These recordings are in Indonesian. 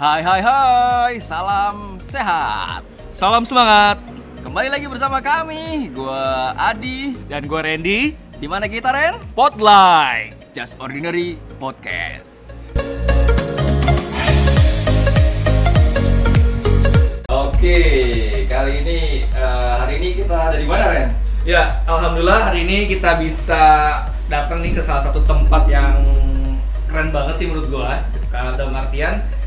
Hai hai hai, salam sehat. Salam semangat. Kembali lagi bersama kami, gua Adi. Dan gue Randy, Di mana kita Ren? Spotlight. Just Ordinary Podcast. Oke, kali ini eh, hari ini kita ada di mana Ren? Ya, alhamdulillah hari ini kita bisa datang nih ke salah satu tempat yang keren banget sih menurut gua. Karena dalam artian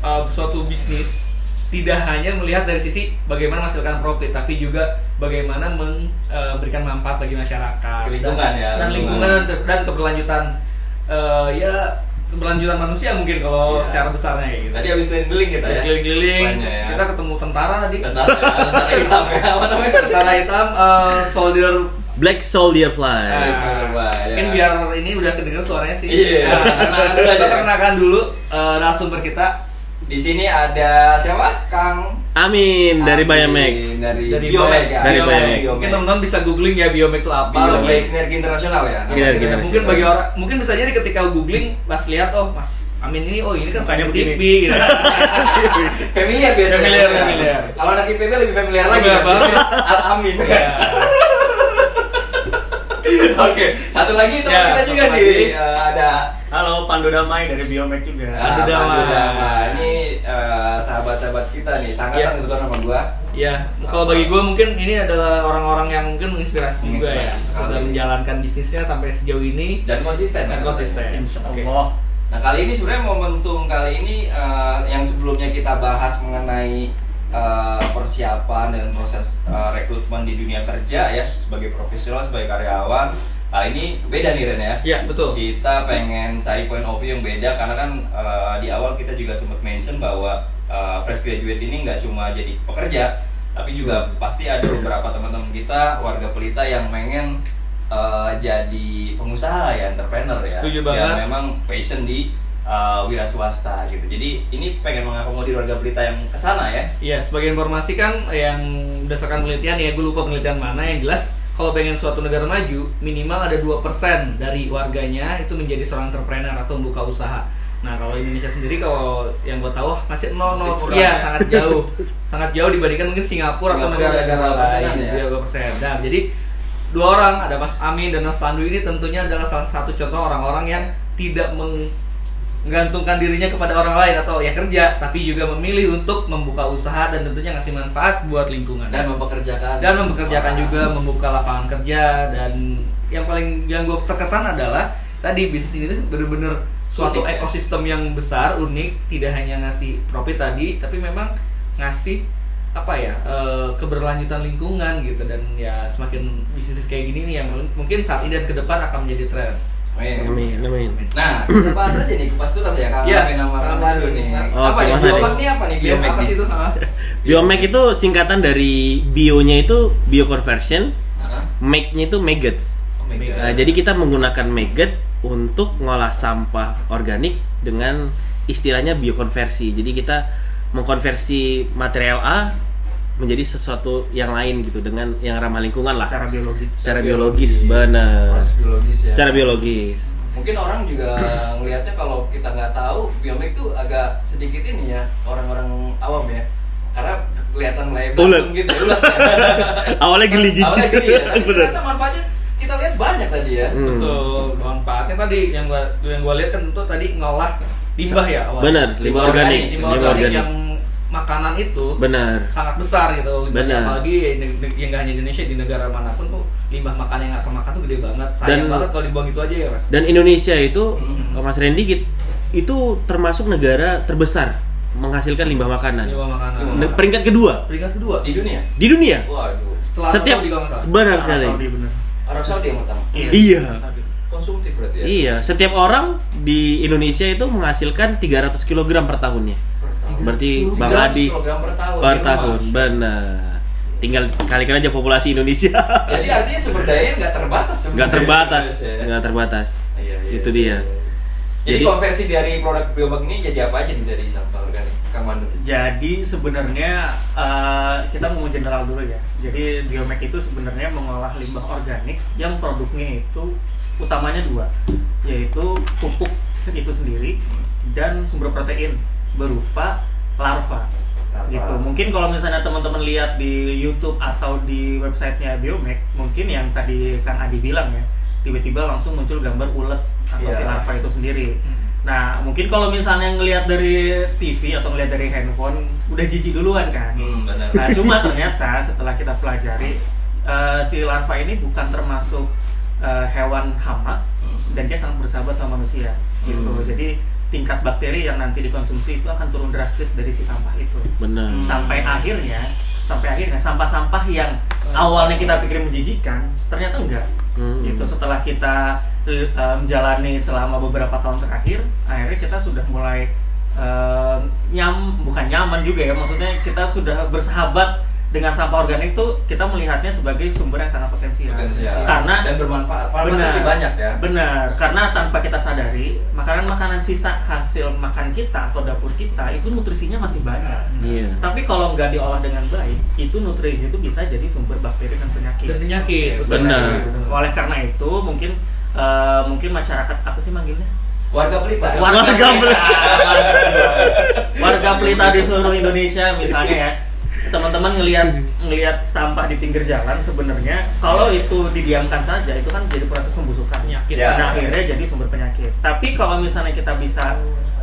uh, suatu bisnis tidak hanya melihat dari sisi bagaimana menghasilkan profit, tapi juga bagaimana memberikan manfaat bagi masyarakat, lingkungan dan, ya, dan lingkungan. lingkungan dan keberlanjutan uh, ya keberlanjutan manusia mungkin kalau Ya. secara besarnya kayak gitu. Tadi habis keliling-keliling kita Terus ya. keliling-keliling, ya. kita ketemu tentara tadi. Tentara, tentara hitam ya, apa namanya? Tentara hitam, uh, soldier Black Soldier Fly. Ah. Nah, Soldier, ya. mungkin biar ini udah kedengar suaranya sih. Iya, Nah, perkenalkan dulu kita perkenalkan dulu uh, narasumber kita Di sini ada siapa? Kang Amin dari Biomek. Dari, dari Biomek ya. Dari Biomek. Mungkin teman-teman bisa googling ya Biomek itu apa. Biomek Sinergi Internasional ya. Sinergi Ya, Internasional. mungkin bagi orang mungkin bisa jadi ketika googling pas lihat oh Mas Amin ini oh ini kan saya begini. TV gitu. Familiar biasanya. Familiar, ya. familiar. Kalau anak IPB lebih familiar lagi. Kan? Al Amin. Oke, satu lagi teman Ya, kita juga nih eh, ada Halo, Pandu Damai dari Biomek juga. ah, Pandu Damai. Pandu Damai. Ini eh, sahabat-sahabat kita nih, sangat Ya. kebetulan sama gua. Ya, kalau bagi gue mungkin ini adalah orang-orang yang mungkin menginspirasi juga ya Menginspirasi sekali. dalam menjalankan bisnisnya sampai sejauh ini Dan konsisten. dan kan? konsisten. Insya Oke. Allah. Nah kali ini sebenarnya momentum kali ini eh, yang sebelumnya kita bahas mengenai eh, persiapan dan proses eh, rekrutmen di dunia kerja ya sebagai profesional sebagai karyawan kali ini beda nih Ren ya. Ya, betul. Kita pengen cari point of view yang beda karena kan eh, di awal kita juga sempat mention bahwa eh, fresh graduate ini nggak cuma jadi pekerja tapi juga pasti ada beberapa teman-teman kita warga pelita yang pengen eh, jadi pengusaha ya entrepreneur ya Setuju yang banget. memang passion di uh, wira swasta gitu jadi ini pengen mengakomodir warga pelita yang ke sana ya Iya, sebagai informasi kan yang berdasarkan penelitian ya, gue lupa penelitian mana yang jelas kalau pengen suatu negara maju minimal ada 2% dari warganya itu menjadi seorang entrepreneur atau membuka usaha. Nah kalau Indonesia sendiri kalau yang gue tahu masih 0 Masih 0 kurang sekian, ya. sangat jauh, sangat jauh dibandingkan mungkin Singapura, atau Singapura negara-negara ada persenan lain ya. ya. dua persen. Nah jadi dua orang ada Mas Amin dan Mas Pandu ini tentunya adalah salah satu contoh orang-orang yang tidak meng menggantungkan dirinya kepada orang lain atau ya kerja tapi juga memilih untuk membuka usaha dan tentunya ngasih manfaat buat lingkungan dan mempekerjakan dan mempekerjakan orang. juga membuka lapangan kerja dan yang paling yang gue terkesan adalah tadi bisnis ini bener-bener suatu Unik, ya? ekosistem yang besar unik tidak hanya ngasih profit tadi tapi memang ngasih apa ya eh, keberlanjutan lingkungan gitu dan ya semakin bisnis kayak gini nih yang mungkin saat ini dan ke depan akan menjadi tren Amin. Amin, amin. Nah, kita bahas aja nih kupas tuntas ya kalau Iya. pakai nama Kang Pandu. nih. Oh, apa nih? Biomek nih apa nih Iya, biomek apa sih itu. Biomek itu singkatan dari bionya itu bioconversion, Hah? make-nya itu maggot. Oh my God. Nah, jadi kita menggunakan maggot untuk ngolah sampah organik dengan istilahnya biokonversi. Jadi kita mengkonversi material A menjadi sesuatu yang lain gitu dengan yang ramah lingkungan lah. Secara biologis. Secara biologis, benar. Proses biologis ya. Secara biologis. Mungkin orang juga ngelihatnya kalau kita nggak tahu biomek tuh agak sedikit ini ya orang-orang awam ya. Karena kelihatan mulai Ulet. belatung gitu, ulet. ya. Awalnya geli jijik. Awalnya geli ya. Tapi ternyata manfaatnya kita lihat banyak tadi ya. Hmm. Betul, manfaatnya tadi yang gua yang gua lihat kan tentu tadi ngolah limbah ya awalnya. Benar, Limbah limbah organik. organik, Limbah limbah organik organik. yang makanan itu Benar. sangat besar gitu. Benar. Apalagi yang yang nggak hanya di Indonesia di negara mana pun tuh limbah makanan yang akan makan tuh gede banget. Sayang Dan- banget kalau dibuang gitu aja ya, Mas. Dan Indonesia itu, Hmm. Mas Randy, git- itu termasuk negara terbesar menghasilkan limbah makanan. Limbah makanan. Limbah Ne- Peringkat kedua Peringkat kedua. Di dunia. di dunia. Waduh. Setelah Setiap benar Arab sekali. Arab Saudi yang pertama. Iya. Konsumtif berarti ya. Iya, setiap orang di Indonesia itu menghasilkan 300 kg per tahunnya. Berarti 300 Bang Adi per tahun. per tahun, benar. Tinggal kalikan aja populasi Indonesia. Jadi artinya sumber daya nggak terbatas sebenarnya. Nggak terbatas, Ya. nggak terbatas. Iya, iya, Itu iya, dia. iya. Jadi, Jadi- konversi dari produk biobank ini jadi apa aja nih dari sampah organik? Jadi sebenarnya eh, kita mau general dulu ya. Jadi biomek itu sebenarnya mengolah limbah organik yang produknya itu utamanya dua, yaitu pupuk itu sendiri dan sumber protein berupa larva. Larva. Gitu. Mungkin kalau misalnya teman-teman lihat di YouTube atau di websitenya Biomek, mungkin yang tadi Kang Adi bilang ya, tiba-tiba langsung muncul gambar ulet atau Iya. si larva itu sendiri. Nah, mungkin kalau misalnya ngelihat dari TV atau ngelihat dari handphone, udah jijik duluan kan. Hmm. Nah, cuma ternyata setelah kita pelajari eh, si larva ini bukan termasuk eh, hewan hama Hmm. dan dia sangat bersahabat sama manusia gitu. Hmm. Jadi tingkat bakteri yang nanti dikonsumsi itu akan turun drastis dari si sampah itu. benar. Sampai akhirnya sampai akhirnya sampah-sampah yang awalnya kita pikir menjijikan ternyata enggak Hmm. gitu setelah kita eh, menjalani selama beberapa tahun terakhir akhirnya kita sudah mulai eh, nyam bukan nyaman juga ya maksudnya kita sudah bersahabat dengan sampah organik tuh kita melihatnya sebagai sumber yang sangat potensial, Potensial. karena dan bermanfaat. Manfaatnya lebih banyak ya. benar karena tanpa kita sadari makanan-makanan sisa hasil makan kita atau dapur kita itu nutrisinya masih banyak iya tapi kalau nggak diolah dengan baik itu nutrisi itu bisa jadi sumber bakteri dan penyakit Dan penyakit. Benar. oleh karena itu mungkin eh, mungkin masyarakat apa sih manggilnya Warga pelita. Warga pelita warga pelita di seluruh Indonesia misalnya ya teman-teman ngelihat ngelihat sampah di pinggir jalan sebenarnya kalau itu didiamkan saja itu kan jadi proses pembusukan Penyakit. Ya. nah akhirnya jadi sumber penyakit tapi kalau misalnya kita bisa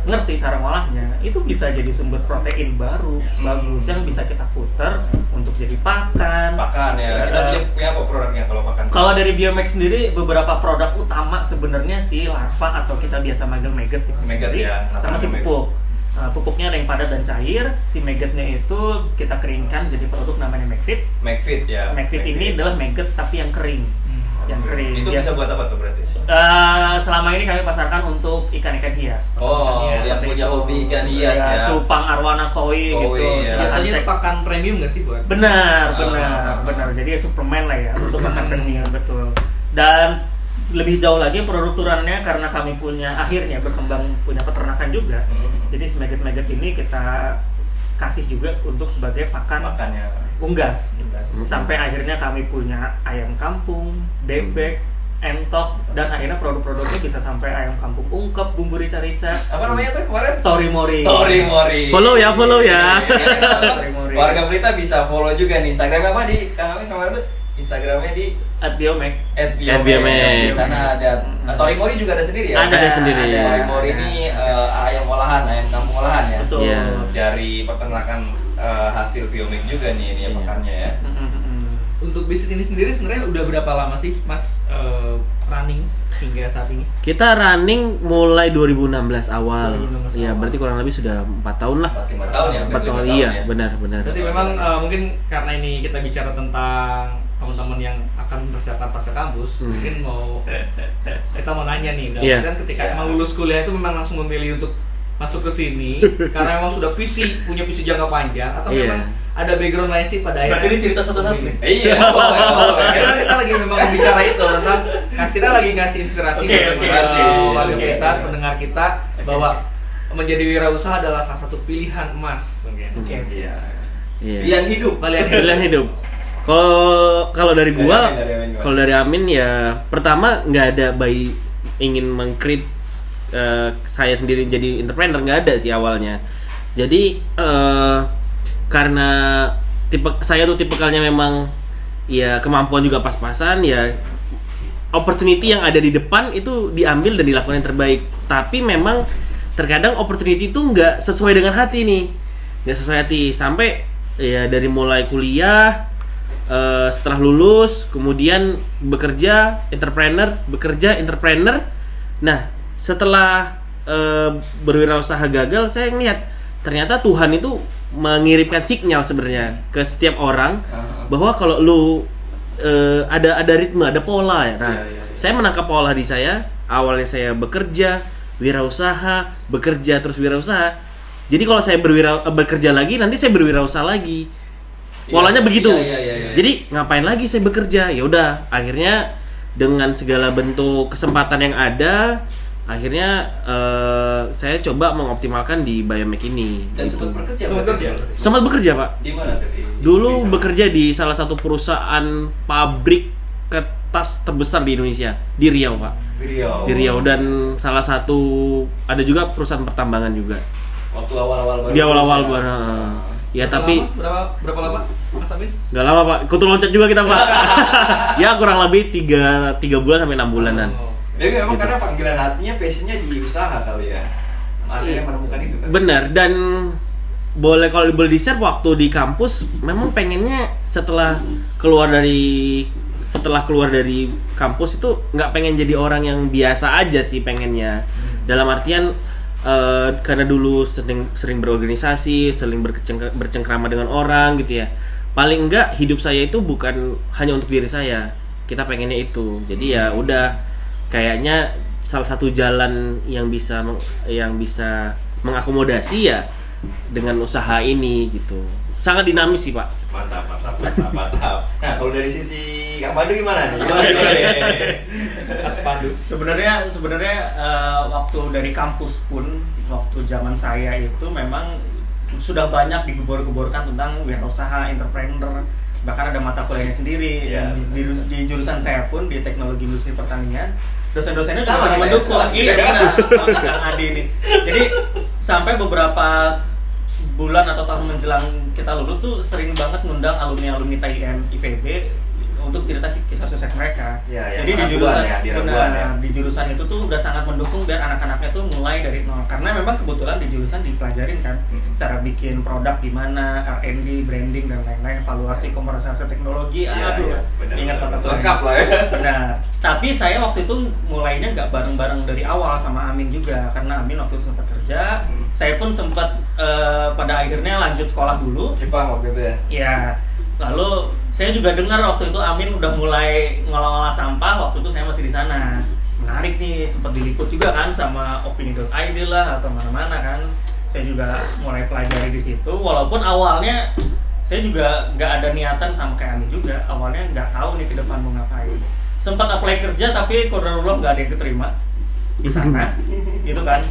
ngerti cara ngolahnya itu bisa jadi sumber protein baru bagus yang bisa kita putar untuk jadi pakan Pakan ya. Kita Eh, punya, punya apa produknya kalau pakan? kalau dari Biomex sendiri beberapa produk utama sebenarnya si larva atau kita biasa manggil maggot Maggot ya, sama si pupuk. Nah, pupuknya ada yang padat dan cair. Si maggotnya itu kita keringkan jadi produk namanya Magfit. McFit ya. Magfit ini adalah maggot tapi yang kering, yang kering. Itu Biasa- bisa buat apa tuh berarti? Eh, selama ini kami pasarkan untuk ikan-ikan hias. Oh, Ikan hias, yang punya itu. hobi ikan hias ya. Cupang arwana koi, Koi, gitu. ya. Pakan premium nggak sih buat? Benar, Ah, benar, ah, ah. benar. Jadi suplemen lah ya untuk makan premium betul. Dan lebih jauh lagi produk turunannya karena kami punya akhirnya berkembang punya peternakan juga. Hmm. Jadi si maggot-maggot ini kita kasih juga untuk sebagai pakan Makannya. unggas. Unggas. Sampai akhirnya kami punya ayam kampung, bebek, entok dan akhirnya produk-produknya bisa sampai ayam kampung ungkep, bumbu rica-rica, Apa namanya tuh kemarin? tori mori. Tori Mori. Follow ya, follow ya. Teman-teman, Tori Mori. Warga Pelita bisa follow juga nih Instagramnya apa di kami kemarin tuh Instagramnya di At Biomek. Di @biomed. sana ada nah, Tori Mori juga ada sendiri ya. Ada, Ada sendiri. Ada Tori Mori ada. ini eh, ayam olahan, ayam kampung olahan ya. Betul. Iya. Dari peternakan eh, hasil biomek juga nih ini ya Iya. pakannya ya. Mm-mm-mm. Untuk bisnis ini sendiri sebenarnya udah berapa lama sih Mas eh, running hingga saat ini? Kita running mulai 2016 awal. 2016 Iya, awal. berarti kurang lebih sudah empat tahun lah. 4 5 tahun ya. Empat 4 tahun, lima iya, ya. benar, benar. Berarti memang eh, mungkin karena ini kita bicara tentang teman-teman yang akan bersiapan pasca kampus, Hmm. mungkin mau kita mau nanya nih, dalam Iya. kan ketika Iya. emang lulus kuliah itu memang langsung memilih untuk masuk ke sini karena memang sudah visi punya visi jangka panjang atau Iya. memang ada background lain sih pada akhirnya Berarti ini cerita satu-satu nih? Eh, Iya, boleh, boleh. kita, kita lagi memang bicara itu tentang kas kita lagi ngasih inspirasi Oke, ke oke, warga oke. Pelita, pendengar kita Oke. bahwa menjadi wirausaha adalah salah satu pilihan emas mungkin. Oke, oke. Iya. Iya. Pilihan hidup. Pilihan hidup. Pilihan hidup. Kalau kalau dari gua, kalau dari Amin ya pertama nggak ada bayi ingin mengkrit eh, saya sendiri jadi entrepreneur nggak ada sih awalnya. Jadi eh, karena tipe saya tuh tipikalnya memang ya kemampuan juga pas-pasan ya opportunity yang ada di depan itu diambil dan dilakukan yang terbaik. Tapi memang terkadang opportunity itu nggak sesuai dengan hati nih, nggak sesuai hati. Sampai ya dari mulai kuliah, eh, setelah lulus, kemudian bekerja, entrepreneur, bekerja, entrepreneur. Nah, setelah eh, berwirausaha gagal, saya ngeliat ternyata Tuhan itu mengirimkan sinyal sebenarnya ke setiap orang Ah. bahwa kalau lu eh, ada ada ritme, ada pola ya. Nah, Iya, iya, iya. saya menangkap pola di saya. Awalnya saya bekerja, wirausaha, bekerja terus wirausaha. Jadi kalau saya berwira bekerja lagi, nanti saya berwirausaha lagi. Polanya Iya, begitu. iya, iya, iya, iya. Jadi ngapain lagi saya bekerja? Ya udah, akhirnya dengan segala bentuk kesempatan yang ada, akhirnya eh, saya coba mengoptimalkan di Biomek ini. Dan gitu. sempat bekerja. Sempat bekerja. Sempat bekerja, Pak. Di mana Dulu di- bekerja di salah satu perusahaan pabrik kertas terbesar di Indonesia di Riau, Pak. di Riau. Di Riau dan salah satu ada juga perusahaan pertambangan juga. Waktu awal-awal baru Di awal-awal gua. ya. Ya Berapa tapi lama? berapa berapa lama Mas Amin? nggak lama pak. Kutu loncat juga kita pak. ya kurang lebih tiga tiga bulan sampai enam bulanan. Oh. Jadi memang Gitu. karena panggilan hatinya passionnya di usaha kali ya. Akhirnya menemukan itu kan. Benar dan boleh kalau boleh di share waktu di kampus memang pengennya setelah keluar dari setelah keluar dari kampus itu nggak pengen jadi orang yang biasa aja sih pengennya dalam artian eh, karena dulu sering sering berorganisasi sering berkeceng- bercengkrama dengan orang gitu ya. Paling enggak hidup saya itu bukan hanya untuk diri saya. Kita pengennya itu. Jadi ya udah kayaknya salah satu jalan yang bisa yang bisa mengakomodasi ya dengan usaha ini gitu sangat dinamis sih pak Mantap, mantap, mantap, mantap. Nah, kalau dari sisi Kang Pandu gimana nih? Gimana nih? Mas Pandu. Sebenarnya sebenarnya eh, waktu dari kampus pun waktu zaman saya itu memang sudah banyak digebor-geborkan tentang wirausaha, entrepreneur, bahkan ada mata kuliahnya sendiri. Dan Di, di jurusan saya pun di teknologi industri pertanian, dosen-dosennya Sama ya, mendukung. sekelas Iya, benar. Sama Kang Adi ini. Jadi sampai beberapa bulan atau tahun menjelang kita lulus tuh sering banget ngundang alumni-alumni TIM IPB untuk cerita si- kisah sukses mereka. Ya, ya, Jadi di jurusan ya, di benar, ya. di jurusan itu tuh udah sangat mendukung biar anak-anaknya tuh mulai dari nol. Karena memang kebetulan di jurusan dipelajarin kan Mhm. cara bikin produk gimana, R&D, branding dan lain-lain, evaluasi komersialisasi teknologi. Iya, Aduh, iya, benar, ingat benar. Lengkap lah ya. Benar. Tapi saya waktu itu mulainya nggak bareng-bareng dari awal sama Amin juga karena Amin waktu itu sempat kerja. Hmm. Saya pun sempat eh, pada akhirnya lanjut sekolah dulu. Jepang waktu itu ya. Ya, lalu saya juga dengar waktu itu Amin udah mulai ngolah-ngolah sampah. Waktu itu saya masih di sana. Menarik nih, sempat diliput juga kan sama opini.id lah atau mana-mana kan. Saya juga mulai pelajari di situ. Walaupun awalnya saya juga nggak ada niatan sama kayak Amin juga. Awalnya nggak tahu nih ke depan mau ngapain. Sempat apply kerja tapi kodarullah nggak ada yang keterima di sana, gitu kan.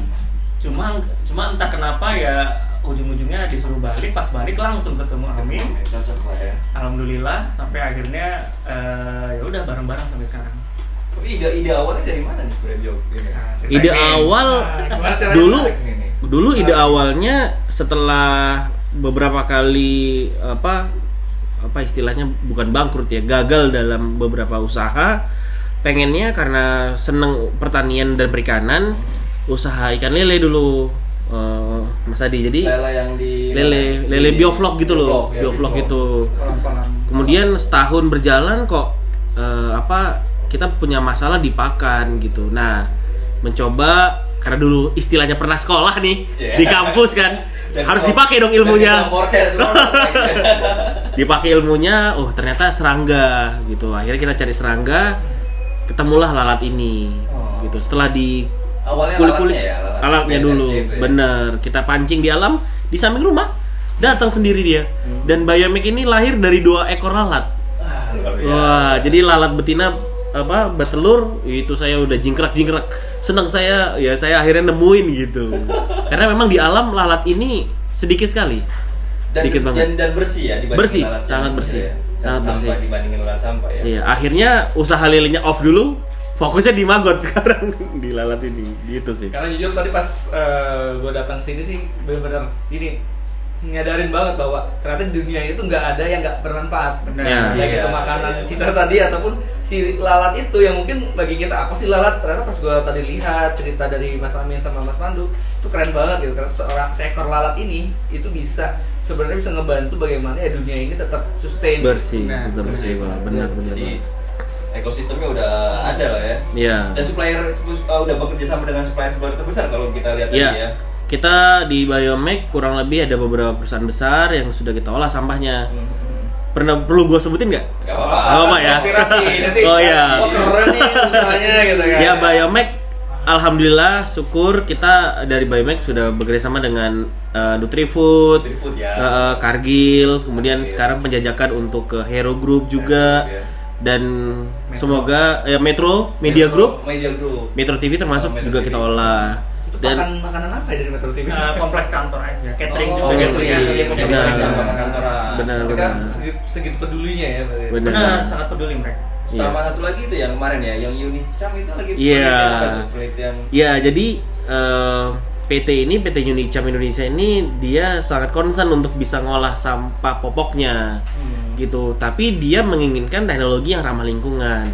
Cuma cuma entah kenapa ya ujung-ujungnya disuruh balik pas balik langsung ketemu Amin Cocok lah ya. alhamdulillah sampai akhirnya eh, ya udah bareng-bareng sampai sekarang ide ide awalnya dari mana nih sebenarnya Jok? Ini. Nah, ide awal Nah, dulu dulu ide awalnya setelah beberapa kali apa apa istilahnya bukan bangkrut ya gagal dalam beberapa usaha pengennya karena seneng pertanian dan perikanan usaha ikan lele dulu. Eh, Mas Adi. Jadi Lele yang di lele lele di- biovlog gitu loh ya, biovlog itu. Kemudian setahun berjalan kok eh, apa kita punya masalah di pakan gitu. Nah mencoba karena dulu istilahnya pernah sekolah nih Yeah. di kampus kan Dan harus dipakai dong ilmunya. dipakai ilmunya oh ternyata serangga gitu. Akhirnya kita cari serangga ketemulah lalat ini Oh. gitu. Setelah di Awalnya kulit-kulit lalatnya ya, alatnya dulu ya. bener kita pancing di alam di samping rumah datang sendiri dia Hmm. dan Biomic ini lahir dari dua ekor lalat Ah, wah jadi lalat betina apa bertelur itu saya udah jingkrak jingkrak senang saya ya saya akhirnya nemuin gitu karena memang di alam lalat ini sedikit sekali dan, Dikit dan, banget. dan bersih ya dibandingin Bersih, lalat sangat bersih. ya. Sangat sampah bersih. dibandingin lalat sampah ya. Iya, akhirnya usaha lelenya off dulu, fokusnya di magot sekarang di lalat ini, gitu sih. Karena jujur tadi pas gue datang sini sih benar-benar ini nyadarin banget bahwa ternyata di dunia itu nggak ada yang nggak bermanfaat. Benar. Ya. Baik Iya, itu makanan iya. sisa tadi ataupun si lalat itu yang mungkin bagi kita apa sih lalat? Ternyata pas gue tadi lihat cerita dari Mas Amin sama Mas Pandu itu keren banget gitu karena seorang seekor lalat ini itu bisa sebenarnya bisa ngebantu bagaimana ya dunia ini tetap sustain. Bersih, Nah, betul bersih, Pak. benar benar. Jadi Pak. Ekosistemnya udah ada lah ya. Iya. Dan supplier uh, udah bekerja sama dengan supplier-supplier terbesar kalau kita lihat Iya. tadi ya. Kita di Biomek kurang lebih ada beberapa perusahaan besar yang sudah kita olah sampahnya. Hmm. Pernah perlu gua sebutin nggak? Gak apa-apa. Nggak apa-apa ya. Nanti. Oh, iya. Oh keren nih usahanya gitu kan. Ya Biomek Alhamdulillah syukur kita dari Biomek sudah bekerja sama dengan eh, Nutrifood, Nutrifood ya. eh, Kargil, kemudian Kargil. sekarang penjajakan untuk ke Hero Group juga Hero Group, ya. Dan semoga ya Metro Media Group, Media Group. Metro TV termasuk Oh, Metro juga TV. kita olah. Itu Dan makan makanan apa ya dari Metro TV? Eh, kompleks kantor aja catering Oh, juga Oh, gitu iya, ya. iya, Punya benar. sama kantoran. Benar, benar. segitu, segitu pedulinya ya berarti. Benar. benar sangat peduli mereka Sama satu lagi itu yang kemarin ya, yang Unicam itu lagi Iya. penelitian apa tuh? Penelitian Ya, jadi eh, PT ini PT Unicam Indonesia ini dia sangat concern untuk bisa ngolah sampah popoknya. Gitu. Tapi dia menginginkan teknologi yang ramah lingkungan.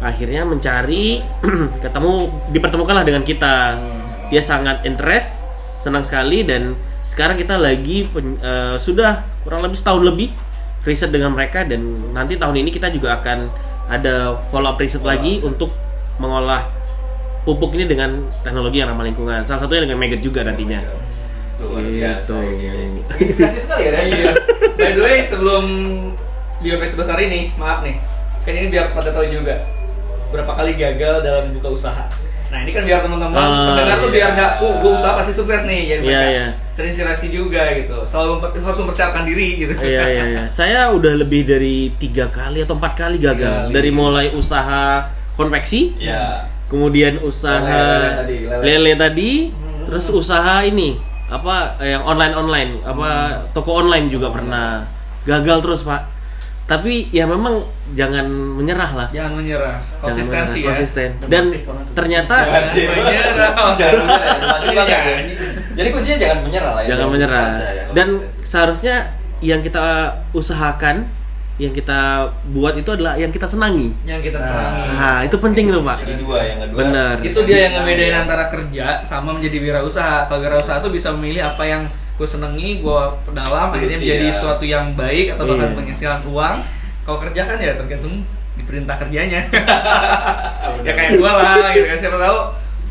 Akhirnya mencari ketemu dipertemukanlah dengan kita. Dia sangat interest senang sekali dan sekarang kita lagi eh, sudah kurang lebih setahun lebih riset dengan mereka dan nanti tahun ini kita juga akan ada follow up riset lagi untuk mengolah pupuk ini dengan teknologi yang ramah lingkungan salah satunya dengan maggot juga nantinya Luar biasa Gitu. Inspirasi sekali ya. Iya. By the way, sebelum biomes sebesar ini, maaf nih, kan ini biar pada tahu juga berapa kali gagal dalam buka usaha. Nah ini kan biar teman-teman Ah, pendengar tuh iya. biar nggak, uh, gue usaha pasti sukses nih, jadi Iya, mereka iya. terinspirasi juga gitu. Selalu memper- harus mempersiapkan diri gitu. iya iya iya saya udah lebih dari tiga kali atau empat kali gagal Kali. dari mulai usaha konveksi Ya. Kemudian usaha Lele tadi, lele. lele tadi, terus usaha ini apa yang online online apa toko online juga pernah gagal terus pak tapi ya memang jangan menyerah lah Jangan menyerah, Jangan menyerah, ya. konsisten dan ternyata menyerah. Jangan menyerah. Masih Iya, banget ya. ini. Jadi kuncinya jangan menyerah lah ya. jangan menyerah usaha ya, dan seharusnya yang kita usahakan yang kita buat itu adalah yang kita senangi Yang kita Nah. senangi. nah itu penting loh pak Jadi dua yang kedua. Benar. itu dia yang Senang ngebedain ya. antara kerja sama menjadi wirausaha kalau wirausaha tuh bisa memilih apa yang gue senengi gue perdalam akhirnya Iya. menjadi sesuatu yang baik atau bahkan Iya. penghasilan uang kalau kerja kan ya tergantung di perintah kerjanya ya kayak gue lah gitu kan siapa tahu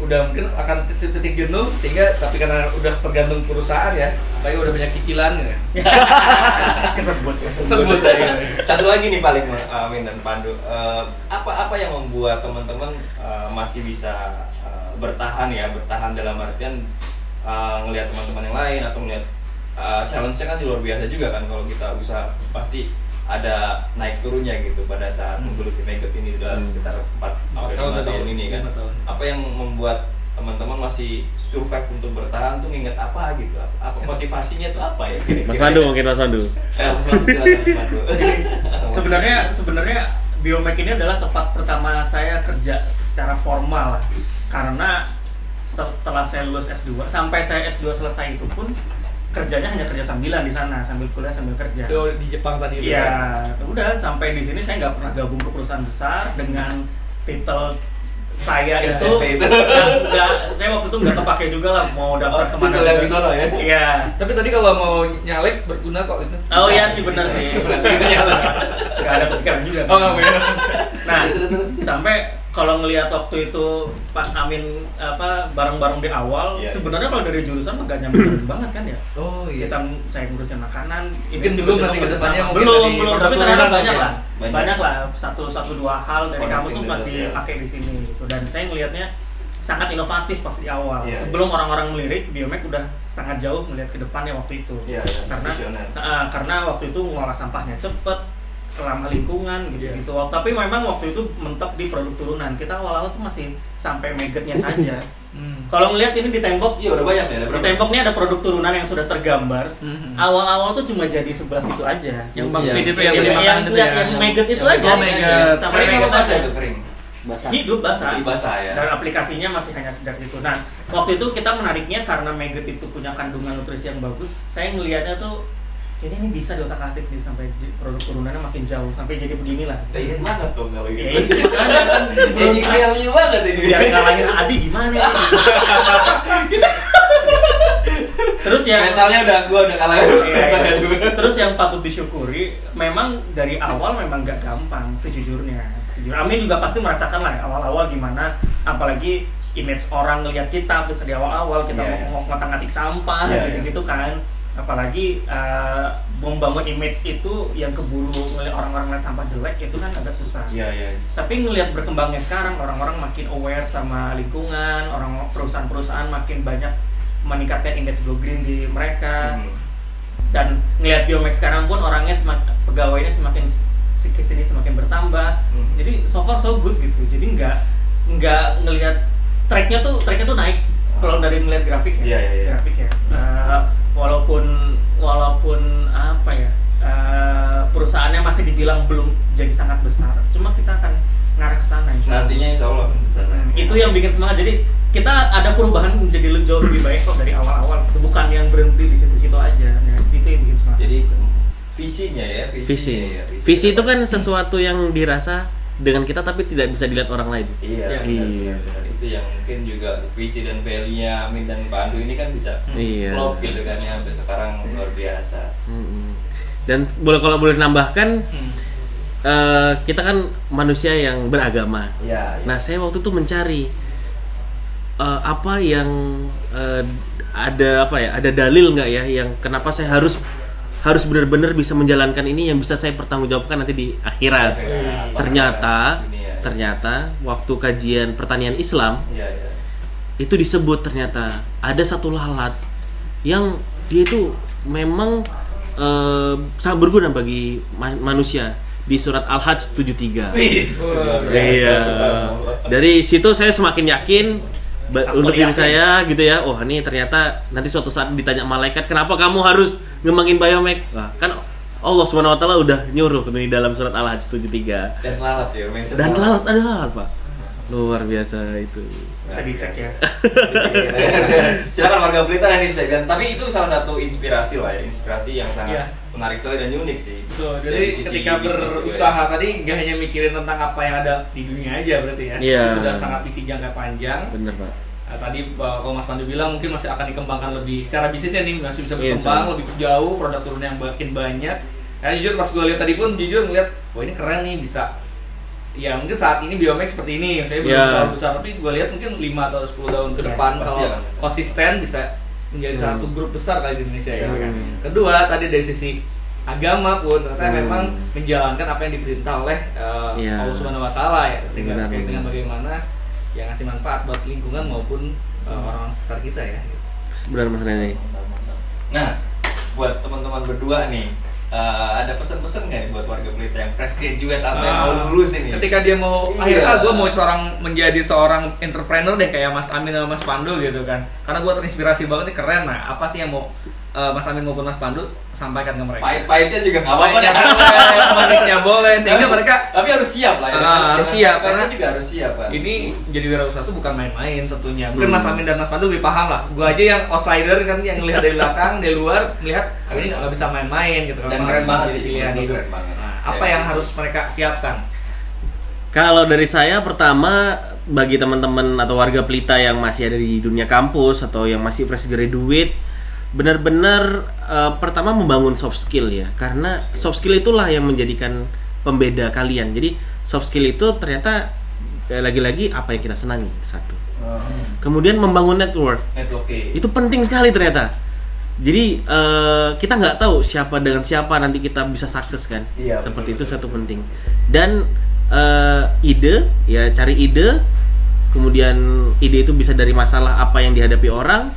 udah mungkin akan titik, titik jenuh sehingga tapi karena udah tergantung perusahaan ya apalagi udah banyak cicilan ya. Kesebut sebut aja Satu lagi nih paling uh, Amin dan Pandu. Eh, apa apa yang membuat teman-teman uh, masih bisa uh, bertahan ya, bertahan dalam artian uh, ngelihat teman-teman yang lain atau melihat uh, challenge-nya kan di luar biasa juga kan kalau kita usaha. Pasti ada naik turunnya gitu pada saat menggeluti makeup ini sudah Hmm. sekitar 4 sampai tahun 5 tadi tahun ya, ini kan. tahun. Apa yang membuat teman-teman masih survive untuk bertahan tuh nginget apa gitu? Apa motivasinya tuh apa ya? kira-kira? Mas Pandu mungkin Mas Pandu Eh, Mas Pandu sebenarnya sebenarnya biomek ini adalah tempat pertama saya kerja secara formal karena setelah saya lulus S2 sampai saya S2 selesai itu pun kerjanya hanya kerja sambilan di sana sambil kuliah sambil kerja di Jepang tadi itu kan? Iya, udah sampai di sini saya nggak pernah gabung ke perusahaan besar dengan titel saya itu STP itu. nggak saya waktu itu nggak kepake juga lah mau daftar Oh, ke mana yang di sono ya? Iya. tapi tadi kalau mau nyalek berguna kok itu Oh Bisa, iya sih benar sih. Berarti itu nyala. Nggak ada pikiran juga. oh nggak benar Nah, sampai kalau ngelihat waktu itu Pak Amin apa bareng-bareng di awal, Iya, sebenarnya kalau dari jurusan mah gak nyaman banget kan ya. oh Kita saya ngurusin makanan, belum tiba-tiba nanti ke depannya belum belum tapi ternyata banyak ya. lah Banyak. banyak lah satu satu dua hal dari kamu tuh ya. pakai di sini gitu dan saya ngelihatnya sangat inovatif pas di awal Iya, sebelum orang-orang melirik Biomek udah sangat jauh melihat ke depannya waktu itu Iya, iya, karena. Nah, karena waktu itu ngolah sampahnya cepet ramah lingkungan gitu Iya. gitu tapi memang waktu itu mentok di produk turunan kita awal-awal tuh masih sampai magetnya saja Hmm. kalau ngelihat ini di tembok Iya udah banyak ya, ada di tembok ini ada produk turunan yang sudah tergambar Mhm. awal-awal tuh cuma jadi sebelah situ aja yang bang. Fid itu Iya, yang yang, itu yang, ya yang maggot itu Yang aja oh, maggot. sampai Kering apa basah itu kering? hidup basah Jadi basah ya. dan aplikasinya masih hanya sedang itu nah waktu itu kita menariknya karena maggot itu punya kandungan nutrisi yang bagus saya ngelihatnya tuh ini ini bisa diotak atik nih sampai produk turunannya makin jauh sampai jadi beginilah Pengen banget dong kalau ya gitu. itu makanya kan Edgy value banget ini. biar ngalahin Adi gimana ya terus yang Mentalnya udah gua udah kalah. Iya, iya. Terus yang patut disyukuri, memang dari awal memang gak gampang sejujurnya. Sejujur, Amin juga pasti merasakan lah awal-awal gimana, apalagi image orang ngelihat kita terus di awal-awal kita Iya, iya. mau ngotak-ngatik sampah Iya, iya. gitu-gitu kan. Apalagi eh, membangun image itu yang keburu ngelihat orang-orang ngeliat sampah jelek itu kan agak susah. Iya iya. Tapi ngelihat berkembangnya sekarang orang-orang makin aware sama lingkungan, orang perusahaan-perusahaan makin banyak meningkatkan indeks go green di mereka Hmm. dan ngelihat Biomex sekarang pun orangnya semakin pegawainya semakin ke sini semakin bertambah Hmm. jadi so far so good gitu jadi nggak nggak ngelihat tracknya tuh tracknya tuh naik kalau dari ngelihat grafik ya Iya, iya, iya. grafik ya Eh, walaupun walaupun apa ya eh, perusahaannya masih dibilang belum jadi sangat besar cuma kita akan ngarah ke sana. Nantinya insya Allah. Hmm, itu yang bikin semangat jadi kita ada perubahan menjadi jauh lebih baik kok dari awal-awal bukan yang berhenti di situ-situ aja nah, itu yang bikin semangat Jadi visinya ya, visinya visi ya, visi itu kan sesuatu yang dirasa dengan kita tapi tidak bisa dilihat orang lain Iya, Iya. benar, Iya. Itu yang mungkin juga visi dan value-nya Amin dan Pandu ini kan bisa Iya. klop gitu kan ya sampai sekarang luar biasa. Mm-mm. dan boleh kalau boleh nambahkan Hmm. eh, kita kan manusia yang beragama Iya. Nah, saya waktu itu mencari eh, apa yang eh, ada apa ya? Ada dalil nggak ya yang kenapa saya harus harus benar-benar bisa menjalankan ini yang bisa saya pertanggungjawabkan nanti di akhirat. Ternyata Ini ya. Ternyata waktu kajian pertanian Islam Iya, iya. itu disebut ternyata ada satu lalat yang dia itu memang eh, sangat berguna bagi ma- manusia di surat Al-Hajj 73. Wis. Luar luar biasa, Iya. subhanallah. Dari situ saya semakin yakin Aku untuk diri saya gitu ya. Oh, ini ternyata nanti suatu saat ditanya malaikat, "Kenapa kamu harus ngembangin biomek?" Wah, kan Allah Subhanahu wa taala udah nyuruh di dalam surat Al-Hajj 73. Dan lalat ya, mention Dan lalat ada lalat, Pak. Luar biasa itu. bisa dicek ya Silakan warga Pelita dan Insek dan tapi itu salah satu inspirasi lah ya, inspirasi yang sangat Iya. menarik sekali dan unik sih. Betul, jadi Dari sisi ketika juga berusaha ya. tadi nggak hanya mikirin tentang apa yang ada di dunia aja berarti ya. Iya. Sudah sangat visi jangka panjang. Bener, Pak. Nah, tadi uh, kalau Mas Pandu bilang mungkin masih akan dikembangkan lebih secara bisnisnya nih masih bisa Iya, berkembang insya lebih jauh produk turun yang makin banyak. Karena jujur pas gue lihat tadi pun jujur ngeliat wah ini keren nih bisa ya mungkin saat ini Biomex seperti ini saya belum Iya. terlalu besar tapi gue lihat mungkin 5 atau 10 tahun ke Iya, depan pasti kalau akan. konsisten bisa menjadi Hmm. satu grup besar kali di Indonesia ya Hmm. kan. Kedua tadi dari sisi agama pun ternyata Hmm. memang menjalankan apa yang diperintah oleh uh, Iya. Allah Subhanahu wa taala ya sehingga terkait dengan bagaimana yang ngasih manfaat buat lingkungan maupun uh, orang-orang sekitar kita ya. Benar Mas Rene. Nah, buat teman-teman berdua nih, eh, ada pesan-pesan nggak nih buat warga Pelita yang fresh graduate atau yang mau Ah, lulus ini? Ketika dia mau Iya. akhirnya ah, gue mau seorang menjadi seorang entrepreneur deh kayak Mas Amin sama Mas Pandu gitu kan. Karena gue terinspirasi banget nih keren. Nah, apa sih yang mau uh, Mas Amin maupun Mas Pandu sampaikan ke mereka? Pahit-pahitnya juga nggak apa-apa boleh, manisnya boleh sehingga mereka Tapi harus siap lah ya. Dengan- harus siap, karena juga harus siap kan. ini jadi wirausaha itu bukan main-main tentunya. Mungkin Hmm. Mas Amin dan Mas Pandu lebih paham lah. Gue aja yang outsider kan yang melihat dari belakang, dari luar melihat oh, ini nggak bisa main-main gitu kan. Dan keren banget sih, Pilihan hidup. keren banget. Nah, Ya, apa yang sisi. harus mereka siapkan? Kalau dari saya pertama bagi teman-teman atau warga Pelita yang masih ada di dunia kampus atau yang masih fresh graduate benar-benar eh, pertama membangun soft skill ya karena soft skill itulah yang menjadikan pembeda kalian. Jadi soft skill itu ternyata eh, lagi-lagi apa yang kita senangi satu. Kemudian membangun network Networking. itu penting sekali ternyata. Jadi eh, kita nggak tahu siapa dengan siapa nanti kita bisa sukses kan. Iya, Seperti betul, itu betul. satu penting. Dan eh, ide ya cari ide. Kemudian ide itu bisa dari masalah apa yang dihadapi orang.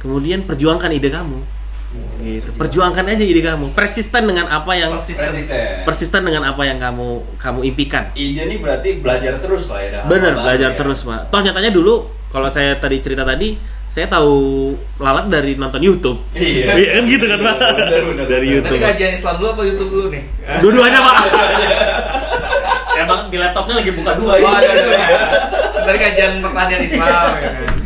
Kemudian perjuangkan ide kamu. Gitu. Perjuangkan aja ide kamu. Persisten dengan apa yang Persisten. Persisten. persisten dengan apa yang kamu kamu impikan. Ide ini berarti belajar terus lah ya. Bener, belajar ya. terus, Pak. Toh nyatanya dulu kalau saya tadi cerita tadi, saya tahu lalat dari nonton YouTube. Iya. Iya kan gitu kan, Pak. Bener, bener, dari bener. YouTube. Nanti kajian Islam dulu apa YouTube dulu nih? Dua-duanya, Pak. emang di laptopnya lagi buka dua Oh, ya ya. Dari kajian pertanian Islam ya kan.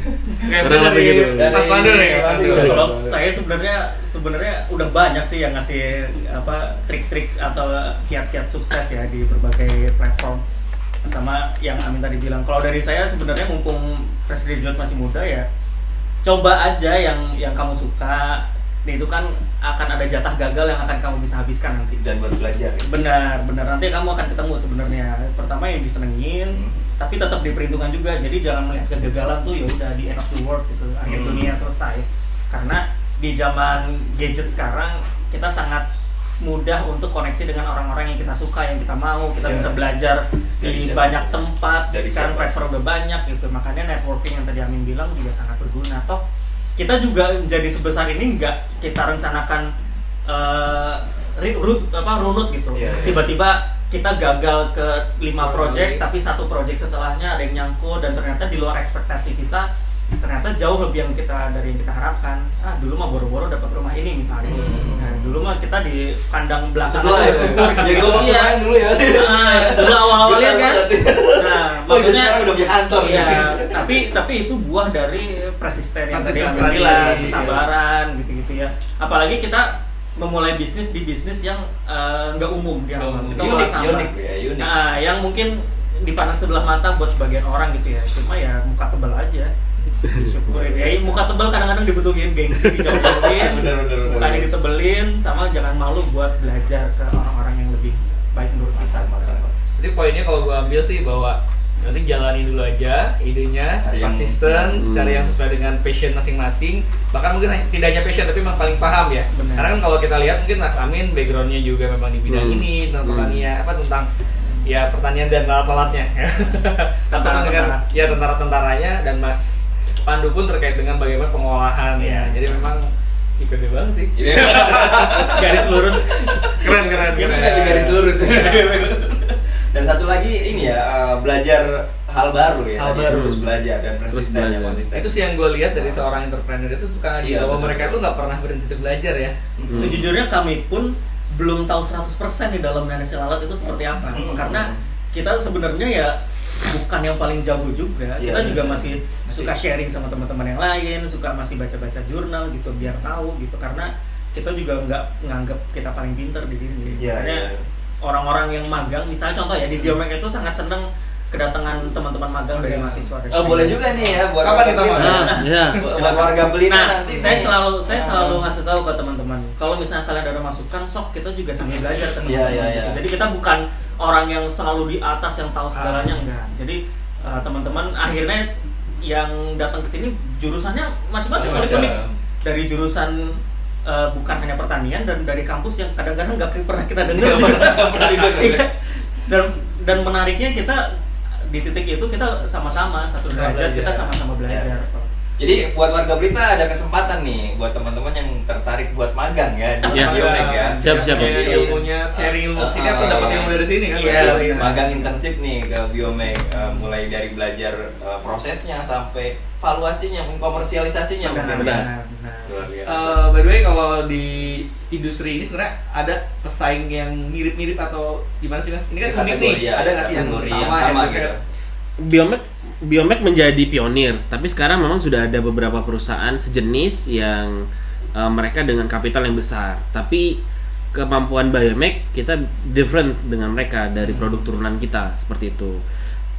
Kurang dari lebih gitu. Mas Pandu nih. Dari- kalau saya sebenarnya sebenarnya udah banyak sih yang ngasih apa trik-trik atau kiat-kiat sukses ya di berbagai platform sama yang Amin tadi bilang kalau dari saya sebenarnya mumpung fresh graduate masih muda ya coba aja yang yang kamu suka Nah, itu kan akan ada jatah gagal yang akan kamu bisa habiskan nanti Dan buat belajar. ya. benar benar nanti kamu akan ketemu sebenarnya pertama yang disenengin Hmm. Tapi tetap diperhitungkan juga. Jadi jangan melihat kegagalan tuh ya udah di end of the world gitu. Akhir Hmm. dunia selesai. Karena di zaman gadget sekarang kita sangat mudah untuk koneksi dengan orang-orang yang kita suka yang kita mau. Kita Ya. bisa belajar Dari di siapa? banyak tempat. Dari sekarang platform udah banyak gitu. Makanya networking yang tadi Amin bilang juga sangat berguna. Toh kita juga menjadi sebesar ini nggak kita rencanakan ri- rut apa runut gitu. Iya, iya. tiba-tiba kita gagal ke lima Oh, project iya. tapi satu project setelahnya ada yang nyangkut dan ternyata di luar ekspektasi kita ternyata jauh lebih yang kita dari yang kita harapkan ah dulu mah boro-boro dapat rumah ini misalnya Hmm. nah, dulu mah kita di kandang belakang Sebelah ya. syukur gitu. Ya gue Iya. dulu ya. Nah, dulu awal-awal lihat kan nah Oh, iya, sekarang udah punya kantor. iya tapi tapi itu buah dari persisten yang tadi kesabaran gitu-gitu ya apalagi kita memulai bisnis di bisnis yang eh, nggak umum di awal Unik, kita unik ya, unik. Nah, yang mungkin dipandang sebelah mata buat sebagian orang gitu ya. Cuma ya muka tebal aja. Syukurin. Ya muka tebal kadang-kadang dibutuhin gengsi dijauhin. Mukanya ditebelin sama jangan malu buat belajar ke orang-orang yang lebih baik menurut kita Jadi poinnya kalau gua ambil sih bahwa nanti jalani dulu aja idenya, Cari konsisten, Hmm. cari yang sesuai dengan passion masing-masing. Bahkan mungkin tidak hanya passion tapi memang paling paham ya. Benar. Karena kan kalau kita lihat mungkin Mas Amin backgroundnya juga memang di bidang Hmm. ini tentang Hmm. pertanian apa tentang ya pertanian dan alat-alatnya. Tentang dengan Tentara-tentara. ya tentara-tentaranya dan Mas Pandu pun terkait dengan bagaimana pengolahan ya. Iya. Jadi memang IPB banget sih. Iya. garis lurus Keren keren Ini keren. dari garis lurus. Dan satu lagi ini ya eh, belajar hal baru ya. Hal baru. Terus belajar dan persisten ya belajar. konsisten. itu sih yang gue lihat dari seorang entrepreneur itu suka Iya, bahwa betul, mereka betul. tuh nggak pernah berhenti untuk belajar ya Hmm. Sejujurnya kami pun belum tahu 100% di dalam nanesil alat itu seperti apa. Hmm. Karena kita sebenarnya ya bukan yang paling jago juga. Iya, kita juga iya. masih Masih. suka sharing sama teman-teman yang lain, suka masih baca-baca jurnal gitu biar tahu gitu. Karena kita juga nggak nganggap kita paling pinter di sini. Iya, Makanya iya. Orang-orang yang magang, misalnya contoh ya di Biomek itu sangat senang kedatangan teman-teman magang dari Iya. mahasiswa. dari Oh, boleh juga nih ya buat Kapan warga kita Blitar. magang? Nah, ya. Buat warga Nah, nanti. saya nih. selalu saya Ah. selalu ngasih tahu ke teman-teman, kalau misalnya kalian ada masukan, sok kita juga sambil belajar teman-teman. Iya, iya, iya. Jadi kita bukan orang yang selalu di atas yang tahu segalanya Ah. enggak. Jadi uh, teman-teman akhirnya yang datang ke sini jurusannya macam-macam Dari jurusan uh, bukan hanya pertanian dan dari kampus yang kadang-kadang nggak pernah kita dengar. Iya. dan dan menariknya kita di titik itu kita sama-sama satu derajat kita belajar. sama-sama belajar. Ya. Jadi buat warga Blitar ada kesempatan nih buat teman-teman yang tertarik buat magang ya di Ya. Biomek ya. Siap, siap. Punya Jadi, ilmunya sharing ilmu sini atau Ah, dapat iya. ilmu dari sini kan Iya, benar. magang intensif nih ke Biomek eh, mulai dari belajar eh, prosesnya sampai valuasinya, komersialisasinya mungkin Benar, ya. benar, benar. Luar biasa. Eh, by the way kalau di industri ini sebenarnya ada pesaing yang mirip-mirip atau gimana sih mas? Ini kan unik nih, ya, ada nggak sih yang sama, yang sama to gitu. head? Biomek menjadi pionir, tapi sekarang memang sudah ada beberapa perusahaan sejenis yang eh, mereka dengan kapital yang besar. Tapi kemampuan Biomek kita different dengan mereka dari produk turunan kita seperti itu.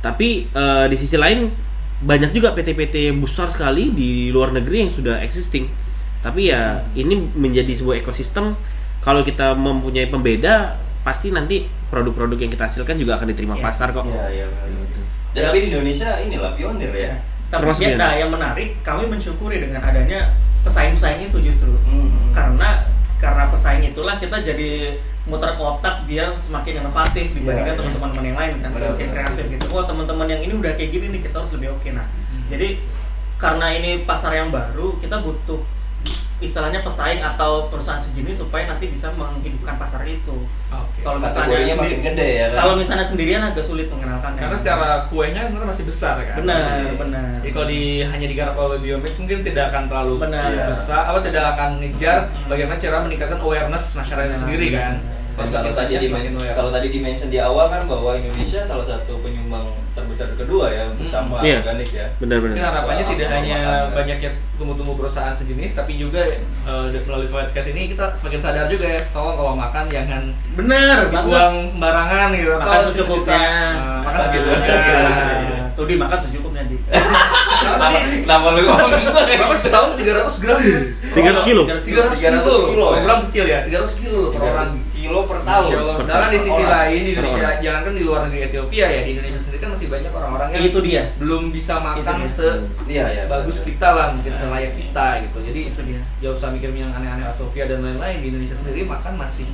Tapi eh, di sisi lain banyak juga PT-PT besar sekali di luar negeri yang sudah existing. Tapi ya ini menjadi sebuah ekosistem. Kalau kita mempunyai pembeda, pasti nanti produk-produk yang kita hasilkan juga akan diterima Iya. pasar kok. Iya, iya. benar. Gitu. Dan tapi di Indonesia inilah pionir ya. Tapi Termasuk ya, nah yang menarik kami mensyukuri dengan adanya pesaing-pesaing itu justru Hmm. karena karena pesaing itulah kita jadi muter otak biar semakin inovatif dibandingkan Iya, iya. teman-teman yang lain kan Benar, semakin benar. kreatif gitu. Oh teman-teman yang ini udah kayak gini nih kita harus lebih oke nah. Jadi karena ini pasar yang baru kita butuh istilahnya pesaing atau perusahaan sejenis supaya nanti bisa menghidupkan pasar itu. Oke. Kalau misalnya makin sendi- gede ya kan. Kalau misalnya sendirian agak sulit mengenalkan. Karena secara kuenya sebenarnya masih besar kan. benar Masih- benar. Jadi kalau di hanya digarap oleh Biomix mungkin tidak akan terlalu Benar. besar, apa tidak akan ngejar bagaimana cara meningkatkan awareness masyarakat Benar. sendiri kan. Dan kalau tadi di Semakin aware. kalau tadi di mention di awal kan bahwa Indonesia salah satu penyumbang terbesar kedua ya untuk Hmm. sampah Iya. organik ya. Benar-benar. harapannya Wah, tidak hanya apa- banyaknya tumbuh-tumbuh perusahaan sejenis, tapi juga eh, melalui podcast ini kita semakin sadar juga ya, tolong kalau makan jangan Benar dibuang sembarangan gitu. Makan secukupnya. Eh, makan secukupnya. Tuh di makan secukupnya di. Kenapa Kenapa, tadi? kenapa lu ngomong gitu Berapa setahun 300 gram? Mas? 300 kilo? 300 300 kilo. kilo, ya? Program kecil ya, 300 kilo per orang. 300 kilo per tahun. Di sisi orang. lain di Indonesia, orang. jangankan di luar negeri Ethiopia ya, di Indonesia sendiri kan masih banyak orang-orang yang Itu dia. belum bisa makan se Iya, iya. bagus betul. kita lah, mungkin selayak kita gitu. Jadi Itu dia. ya usah mikir yang aneh-aneh Ethiopia dan lain-lain di Indonesia sendiri makan masih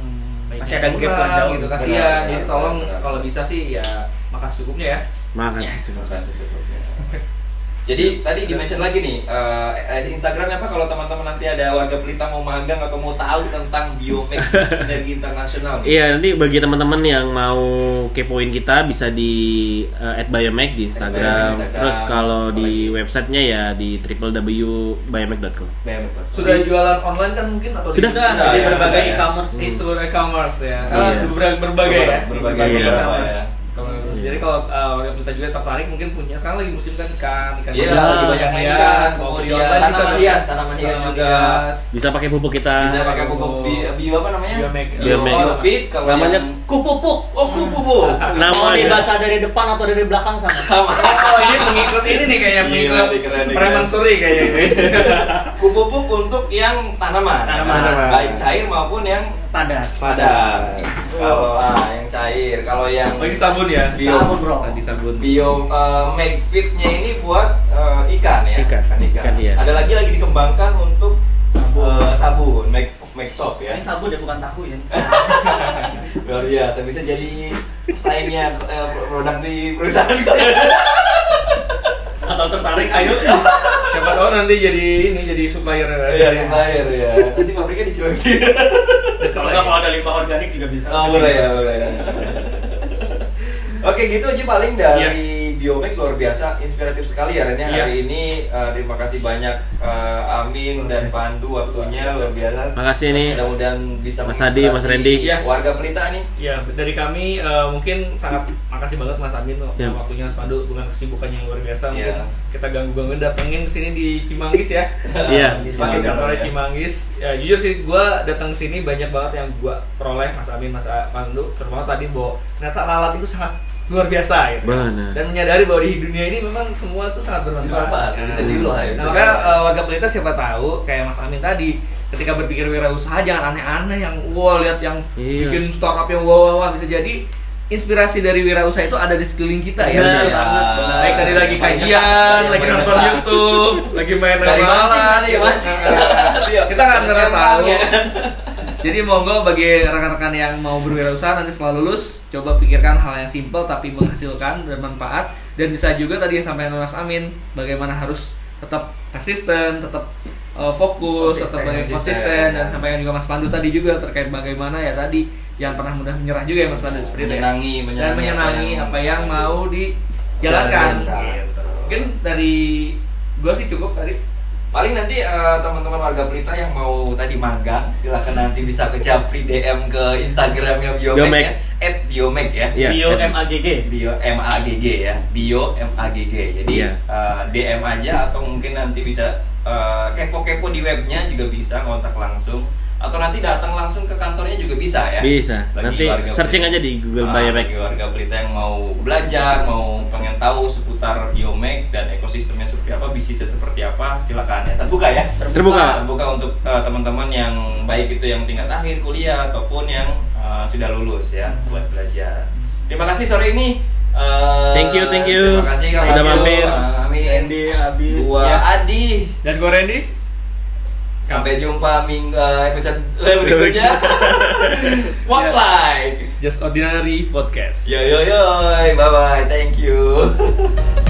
banyak Masih ada gap lah kurang jauh. gitu Benar, kasihan. Jadi tolong benar. kalau bisa sih ya makan secukupnya ya. Makan Ya. Jadi tadi di mention lagi nih eh, eh, Instagramnya apa kalau teman-teman nanti ada warga Pelita mau magang atau mau tahu tentang Biomed Sinergi Internasional. nih. Iya nanti bagi teman-teman yang mau kepoin kita bisa di uh, @biomag di Instagram. Instagram. Terus kalau di websitenya ya di www.biomag.com. Biomed. Sudah jualan online kan mungkin atau Sudah. tidak? Sudah, di ya, berbagai sudah ya. e-commerce di seluruh e-commerce ya. Iya. Berbagai, berbagai ya. Berbagai Iya. beberapa ya. Kalau- Iya. Jadi kalau uh, warga kita juga tertarik mungkin punya sekarang lagi musim kan ikan ikan Iya, bakar, lagi banyak main hias, ikan, mau kemudian di online bisa tanaman hias, tanaman hias Tanaman juga. Bisa pakai pupuk kita. Bisa pakai pupuk bi- bio apa namanya? Biomeg. Kalau Namanya yang- Kupupuk. Oh, pupuk. Mau Namanya. dibaca dari depan atau dari belakang sama. Sama. Oh ini pengikut ini nih kayak nih, preman suri kayak ini. Pupuk untuk yang tanaman. Tanaman. Tanaman. Baik cair maupun yang Padat. padat. Kalau ah, yang cair, kalau yang Lagi sabun ya. Bio. Sabun bro. Tadi sabun. Bio uh, make fitnya ini buat uh, ikan ya. Ikan. Ikan, iya. Ada lagi lagi dikembangkan untuk Sabun. uh, sabun, make make soap ya. Ini sabun ya bukan tahu ya. Luar biasa bisa jadi saingnya uh, produk di perusahaan Atau tertarik ayo. Siapa tahu nanti jadi ini jadi supplier. Iya, supplier ya. Nanti pabriknya di Cilengsi. Kalau nggak kalau ada limbah organik juga bisa. Oh, boleh ya, boleh. Oke, gitu aja paling dari Biomek luar biasa, inspiratif sekali ya Ren ya. Iya. Hari ini uh, terima kasih banyak uh, Amin dan Pandu waktunya luar biasa. Makasih nih. Mudah-mudahan bisa Mas Adi, Mas Randy. Iya. warga Pelita nih. Ya dari kami eh, mungkin sangat makasih banget Mas Amin loh Siap. waktunya Mas Pandu dengan kesibukannya yang luar biasa mungkin Iya. kita ganggu-gangguin datengin ke sini di Cimanggis ya. Iya. Di Cimanggis, Cimanggis, sore ya. Cimanggis. Ya jujur sih gue datang sini banyak banget yang gue peroleh Mas Amin, Mas Pandu, terutama tadi bahwa ternyata lalat itu sangat luar biasa gitu. Benar. Dan menyadari bahwa di dunia ini memang semua itu sangat bermanfaat. Bermanfaat, bisa diolah ya. Nah, makanya warga pelita siapa tahu kayak Mas Amin tadi ketika berpikir wirausaha jangan aneh-aneh yang wow lihat yang Iya. bikin startup yang wow, wow, wow bisa jadi inspirasi dari wirausaha itu ada di sekeliling kita ya. Benar benar. Baik tadi lagi kajian, lagi nonton. YouTube, lagi main Dari ya. Kita nggak pernah tahu. Jadi monggo bagi rekan-rekan yang mau berwirausaha nanti setelah lulus coba pikirkan hal yang simpel tapi menghasilkan dan manfaat dan bisa juga tadi yang sampaikan Mas Amin bagaimana harus tetap persisten, tetap uh, fokus, Konsisten, tetap konsisten, konsisten dan ya. sampaikan juga Mas Pandu tadi juga terkait bagaimana ya tadi jangan pernah mudah menyerah juga ya Mas Pandu seperti itu ya. Menyenangi, dan menyenangi apa yang- apa yang mau dijalankan. Jalankan. Gitu. Mungkin dari gua sih cukup tadi. Paling nanti eh, teman-teman warga Pelita yang mau tadi magang, silahkan nanti bisa ke Japri DM ke Instagramnya Biomek, Biomek. ya, at Biomek ya. Iya. Bio MAGG. Bio M A G G ya, Bio M A G G. Jadi Iya. eh, DM aja atau mungkin nanti bisa eh, kepo-kepo di webnya juga bisa kontak langsung atau nanti datang langsung ke kantornya juga bisa ya. Bisa. Bagi Nanti warga searching Pelita. aja di Google Ah, Biomek. bagi warga Pelita yang mau belajar, mau pengen tahu seputar Biomek dan ekosistemnya seperti apa, bisnisnya seperti apa, silakan ya. Terbuka ya. Terbuka. Terbuka untuk eh, teman-teman yang baik itu yang tingkat akhir kuliah ataupun yang eh, sudah lulus ya buat belajar. Terima kasih sore ini. Eh, Thank you, thank you. Terima kasih Kak Udah mampir. Kak Amin. Randy, Abi. Gua Ya. Adi. Dan gue Randy. Sampai jumpa minggu eh, episode berikutnya. What Ya. like? Just Ordinary Podcast. Yo yo yo, bye bye, thank you.